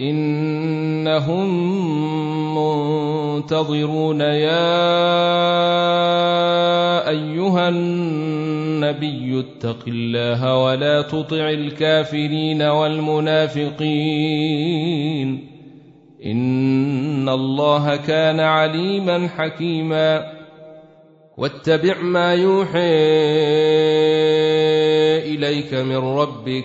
إنهم منتظرون يا أيها النبي اتق الله ولا تطع الكافرين والمنافقين إن الله كان عليما حكيما واتبع ما يوحي إليك من ربك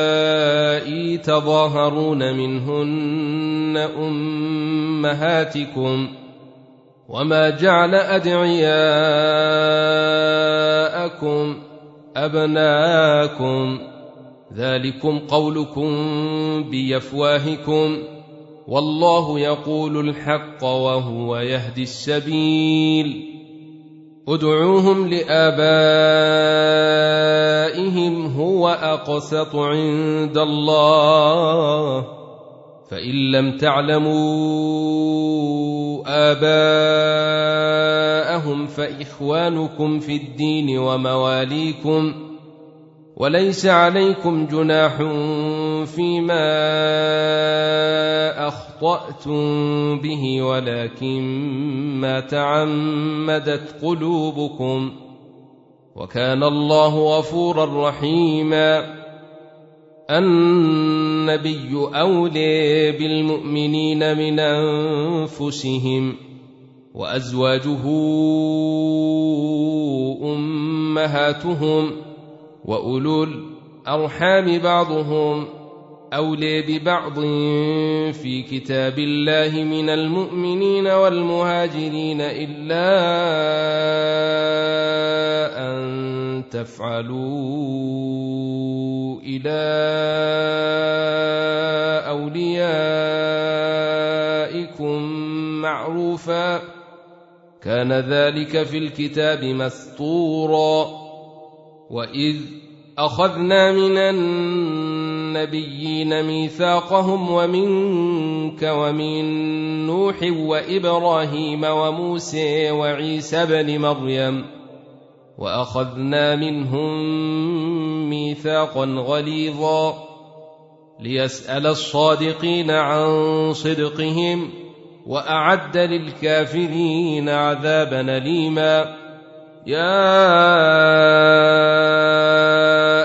تظاهرون منهن أمهاتكم وما جعل أدعياءكم أبناءكم ذلكم قولكم بافواهكم والله يقول الحق وهو يهدي السبيل ادعوهم لآبائهم هو أقسط عند الله. فإن لم تعلموا آباءهم فإخوانكم في الدين ومواليكم. وليس عليكم جناح فيما أخطأتم به ولكن ما تعمدت قلوبكم وكان الله غفورا رحيما. النبي أولي بالمؤمنين من أنفسهم وأزواجه أمهاتهم وأولو الأرحام بعضهم أولي ببعض في كتاب الله من المؤمنين والمهاجرين إلا أن تفعلوا إلى أوليائكم معروفا. كان ذلك في الكتاب مسطورا. وإذ أخذنا من النبيين ميثاقهم ومنك ومن نوح وإبراهيم وموسى وعيسى بن مريم وأخذنا منهم ميثاقا غليظا ليسأل الصادقين عن صدقهم وأعد للكافرين عذابا أليما. يا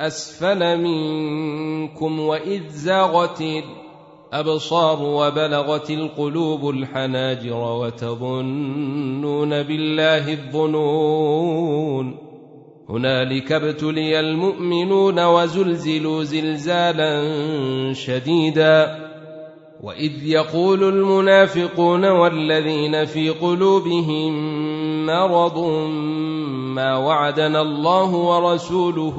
أسفل منكم وإذ زاغت الأبصار وبلغت القلوب الحناجر وتظنون بالله الظنون. هنالك ابتلي المؤمنون وزلزلوا زلزالا شديدا. وإذ يقول المنافقون والذين في قلوبهم مرض ما وعدنا الله ورسوله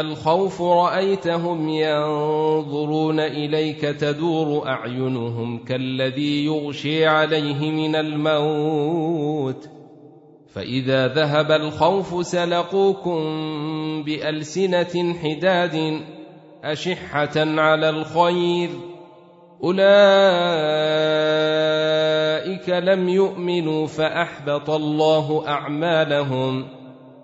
الخوف رأيتهم ينظرون إليك تدور أعينهم كالذي يغشي عليه من الموت. فإذا ذهب الخوف سلقوكم بألسنة حداد أشحة على الخير. أولئك لم يؤمنوا فأحبط الله أعمالهم.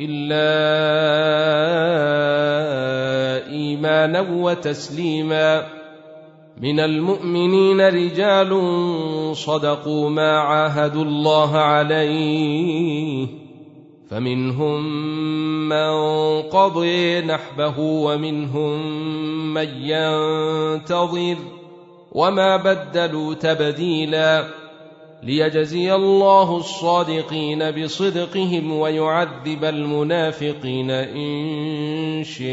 إلا إيمانا وتسليما. من المؤمنين رجال صدقوا ما عاهدوا الله عليه فمنهم من قضي نحبه ومنهم من ينتظر وما بدلوا تبديلا. ليجزي الله الصادقين بصدقهم ويعذب المنافقين إن شاء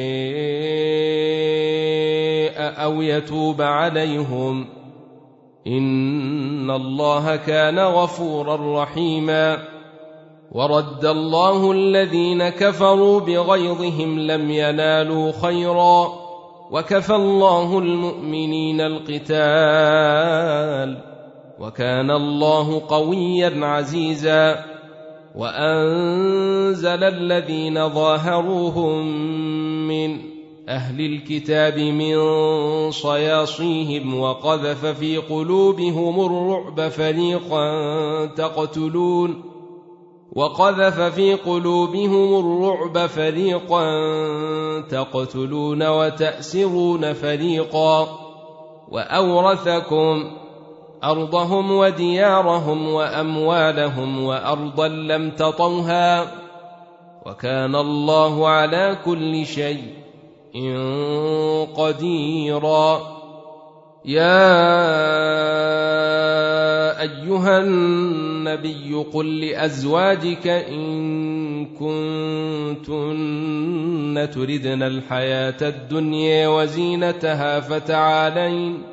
أو يتوب عليهم. إن الله كان غفورا رحيما. ورد الله الذين كفروا بغيظهم لم ينالوا خيرا. وكفى الله المؤمنين القتال. وكان الله قويا عزيزا وأنزل الذين ظاهروهم من أهل الكتاب من صياصيهم وقذف في قلوبهم الرعب فريقا تقتلون وقذف في قلوبهم الرعب فريقا تقتلون وتأسرون فريقا وأورثكم أرضهم وديارهم وأموالهم وأرضا لم تطوها وكان الله على كل شيء قديرا. يا أيها النبي قل لأزواجك إن كنتن تردن الحياة الدنيا وزينتها فتعالين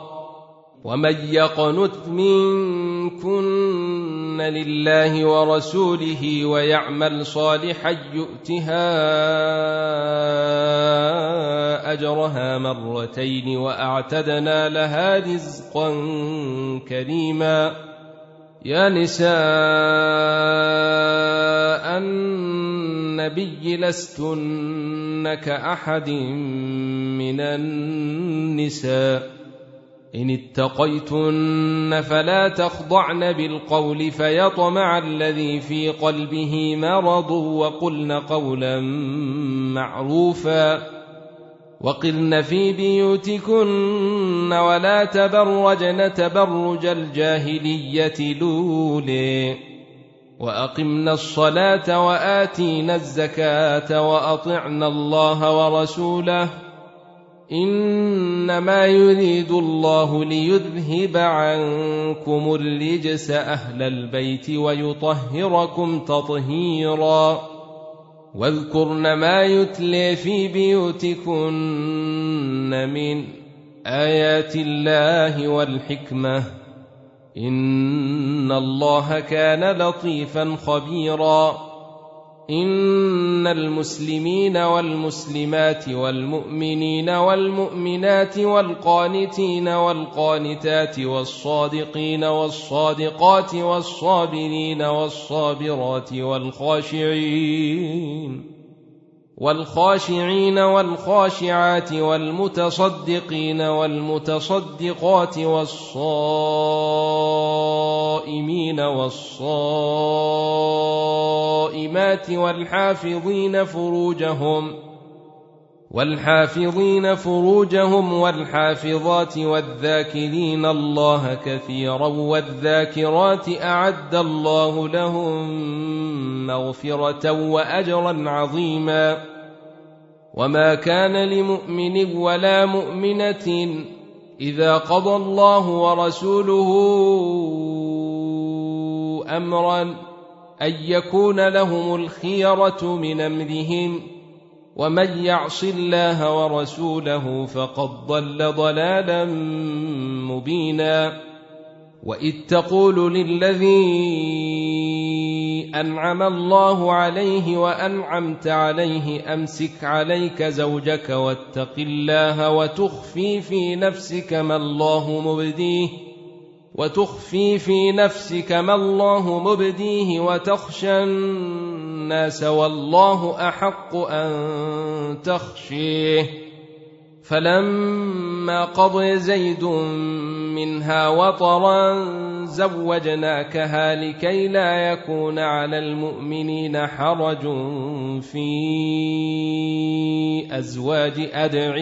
ومن يقنت منكن لله ورسوله ويعمل صالحا يؤتها اجرها مرتين واعتدنا لها رزقا كريما يا نساء النبي لستن كأحد من النساء إن اتقيتن فلا تخضعن بالقول فيطمع الذي في قلبه مرض وقلن قولا معروفا وقرن في بيوتكن ولا تبرجن تبرج الجاهلية لولي واقمنا الصلاة وآتينا الزكاة وأطعنا الله ورسوله إنما يريد الله ليذهب عنكم الرجس أهل البيت ويطهركم تطهيرا. واذكرن ما يتلي في بيوتكن من آيات الله والحكمة. إن الله كان لطيفا خبيرا. إن المسلمين والمسلمات والمؤمنين والمؤمنات والقانتين والقانتات والصادقين والصادقات والصابرين والصابرات والخاشعين والخاشعين والخاشعات والمتصدقين والمتصدقات والصائمين والصائمات والحافظين فروجهم والحافظين فروجهم والحافظات والذاكرين الله كثيرا والذاكرات أعد الله لهم مغفرة وأجرا عظيما وما كان لمؤمن ولا مؤمنة إذا قضى الله ورسوله أمرا أن يكون لهم الخيرة من أمرهم ومن يعص الله ورسوله فقد ضل ضلالا مبينا. وإذ تقول للذي أنعم الله عليه وأنعمت عليه أمسك عليك زوجك واتق الله وتخفي في نفسك ما الله مبديه. وتخفي في نفسك ما الله مبديه وتخشى الناس والله أحق أن تخشيه. فلما قضي زيد منها وطرا زوجناكها لكي لا يكون على المؤمنين حرج في أزواج أدعيائهم.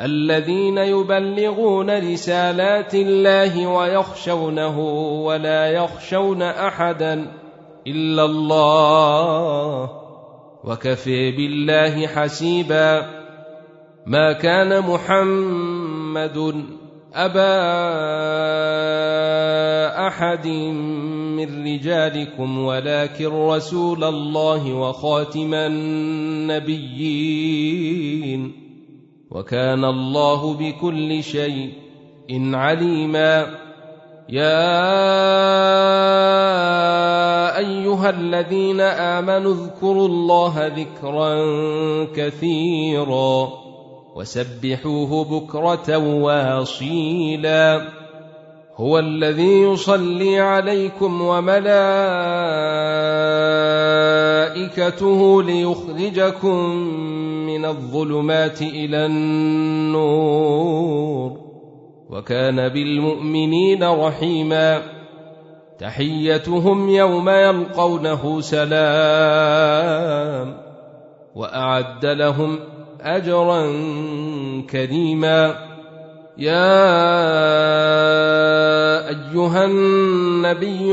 الذين يبلغون رسالات الله ويخشونه ولا يخشون أحدا إلا الله وكفي بالله حسيبا. ما كان محمد أبا أحد من رجالكم ولكن رسول الله وخاتم النبيين. وكان الله بكل شيء إن عليما. يا أيها الذين آمنوا اذكروا الله ذكرا كثيرا وسبحوه بكرة واصيلا. هو الذي يصلي عليكم وملائكته ليخرجكم من الظلمات إلى النور. وكان بالمؤمنين رحيما. تحيتهم يوم يلقونه سلام. وأعد لهم أجرا كريما. يا أيها النبي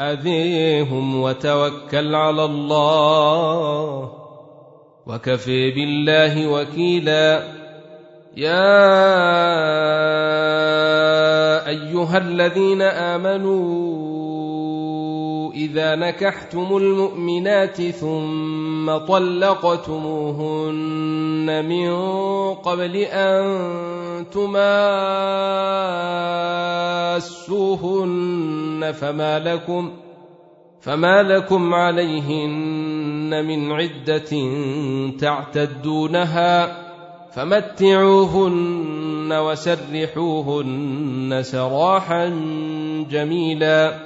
أذيهم وتوكل على الله وكفي بالله وكيلا. يا أيها الذين آمنوا إذا نكحتم المؤمنات ثم طلقتموهن من قبل أن تماسوهن فما لكم فما لكم عليهن من عدة تعتدونها فمتعوهن وسرحوهن سراحا جميلا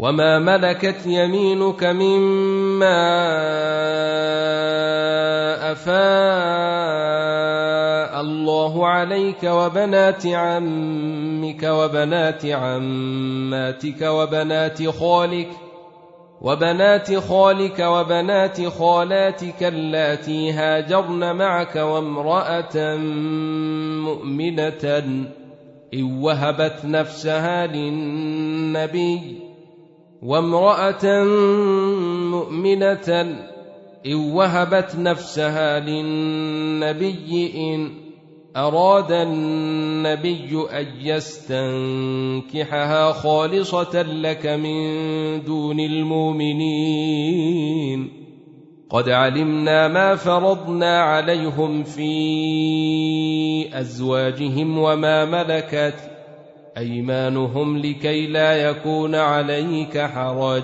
وما ملكت يمينك مما افاء الله عليك وبنات عمك وبنات عماتك وبنات خالك وبنات خالك وبنات خالاتك اللاتي هاجرن معك وامرأة مؤمنة إن وهبت نفسها للنبي وامرأة مؤمنة إن وهبت نفسها للنبي إن أراد النبي أن يستنكحها خالصة لك من دون المؤمنين. قد علمنا ما فرضنا عليهم في أزواجهم وما ملكت أيمانهم لكي لا يكون عليك حرج.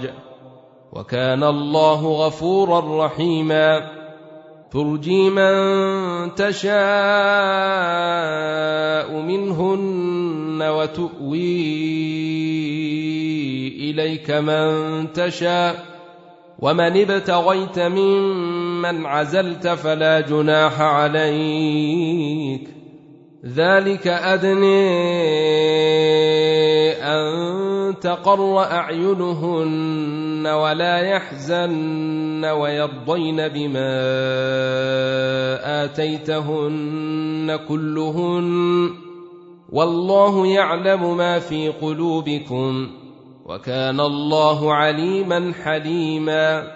وكان الله غفورا رحيما. ترجي من تشاء منهن وتؤوي إليك من تشاء. ومن ابتغيت ممن عزلت فلا جناح عليك. ذلك أدني أن تقر أعينهن ولا يحزن ويرضين بما آتيتهن كلهن والله يعلم ما في قلوبكم وكان الله عليما حليما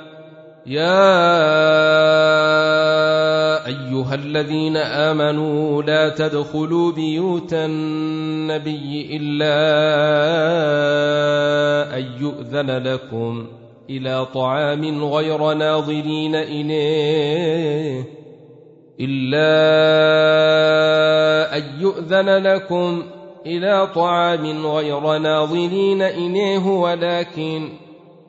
يا أيها الذين آمنوا لا تدخلوا بيوت النبي إلا أن يؤذن لكم إلى طعام غير ناظرين إليه إلا أن يؤذن لكم إلى طعام غير ناظرين إليه ولكن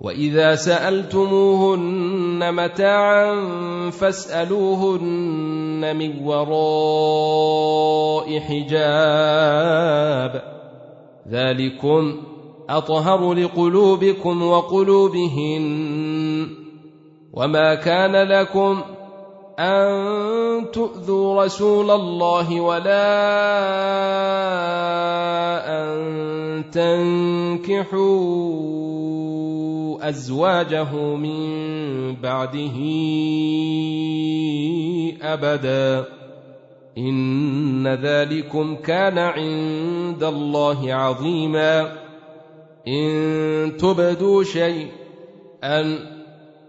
وإذا سألتموهن متاعا فاسألوهن من وراء حجاب. ذلكم أطهر لقلوبكم وقلوبهن. وما كان لكم أن تؤذوا رسول الله ولا أن تنكحوا أزواجه من بعده أبدا. إن ذلكم كان عند الله عظيما. إن تبدوا شيئا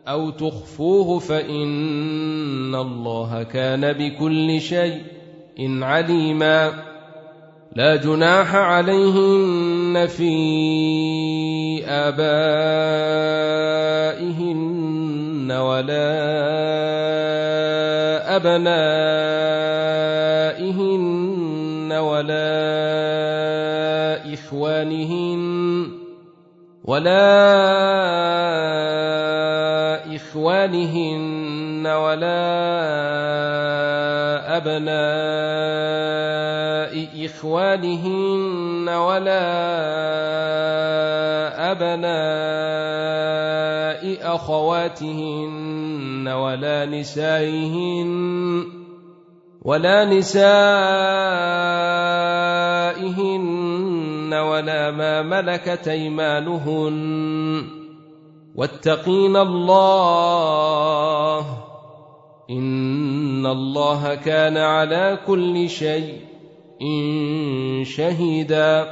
أو تخفوه فإن الله كان بكل شيء عليما. لا جناح عليهن في آبائهن ولا أبنائهن ولا إخوانهن ولا إخوانهن ولا أبناء إخوانهن ولا أبناء أخواتهن ولا نسائهن ولا نسائهن ولا ما ملكت أيمانهن واتقين الله إن الله كان على كل شيء شهيدا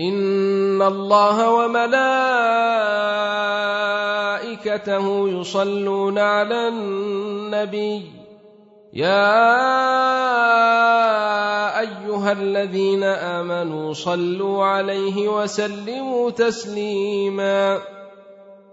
إن الله وملائكته يصلون على النبي يا أيها الذين آمنوا صلوا عليه وسلموا تسليما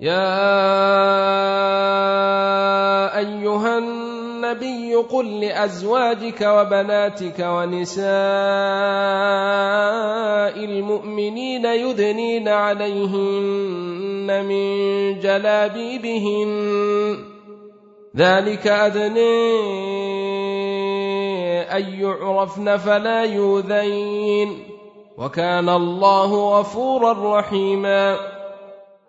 يا أيها النبي قل لأزواجك وبناتك ونساء المؤمنين يدنين عليهن من جلابيبهن. ذلك ادني أن يعرفن فلا يؤذين. وكان الله غفورا رحيما.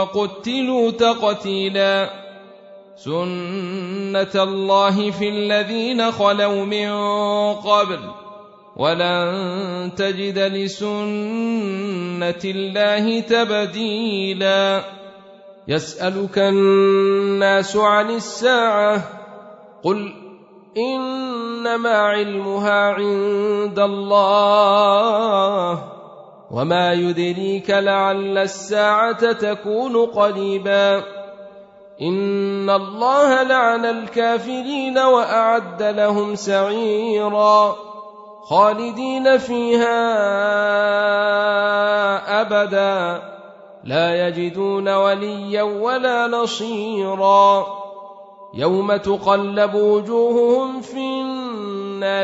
وقتلوا تقتيلا. سنة الله في الذين خلوا من قبل. ولن تجد لسنة الله تبديلا. يسألك الناس عن الساعة. قل إنما علمها عند الله. وما يدريك لعل الساعة تكون قريبا ان الله لعن الكافرين واعد لهم سعيرا خالدين فيها ابدا لا يجدون وليا ولا نصيرا يوم تقلب وجوههم في النار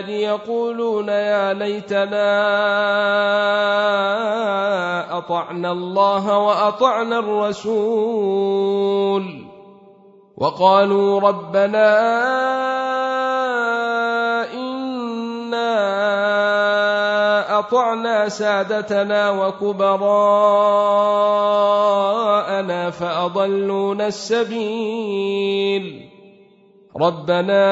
يقولون يا ليتنا أطعنا الله وأطعنا الرسول. وقالوا ربنا إنا أطعنا سادتنا وكبراءنا فأضلونا السبيل. ربنا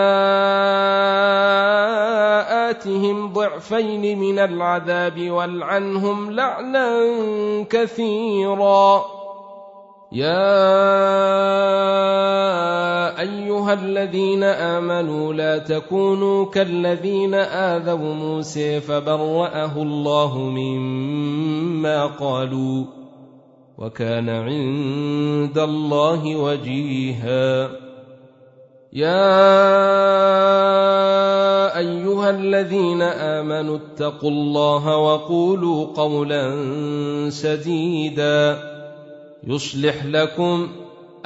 آتهم ضعفين من العذاب والعنهم لعنا كثيرا يا ايها الذين امنوا لا تكونوا كالذين اذوا موسى فبراه الله مما قالوا وكان عند الله وجيها يا أيها الذين آمنوا اتقوا الله وقولوا قولا سديدا يصلح لكم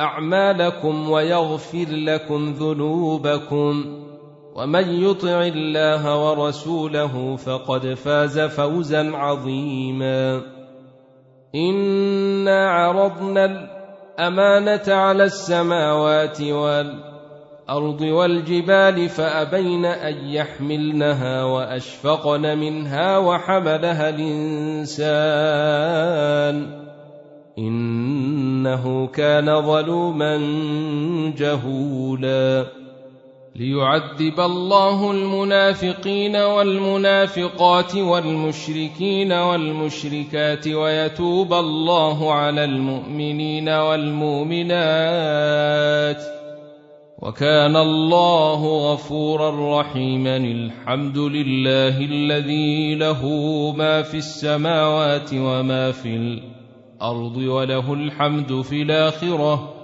أعمالكم ويغفر لكم ذنوبكم ومن يطع الله ورسوله فقد فاز فوزا عظيما إنا عرضنا الأمانة على السماوات والارض والجبال فأبين أن يحملنها وأشفقن منها وحملها الإنسان. إنه كان ظلوما جهولا. ليعذب الله المنافقين والمنافقات والمشركين والمشركات ويتوب الله على المؤمنين والمؤمنات. وكان الله غفورا رحيما الحمد لله الذي له ما في السماوات وما في الأرض وله الحمد في الآخرة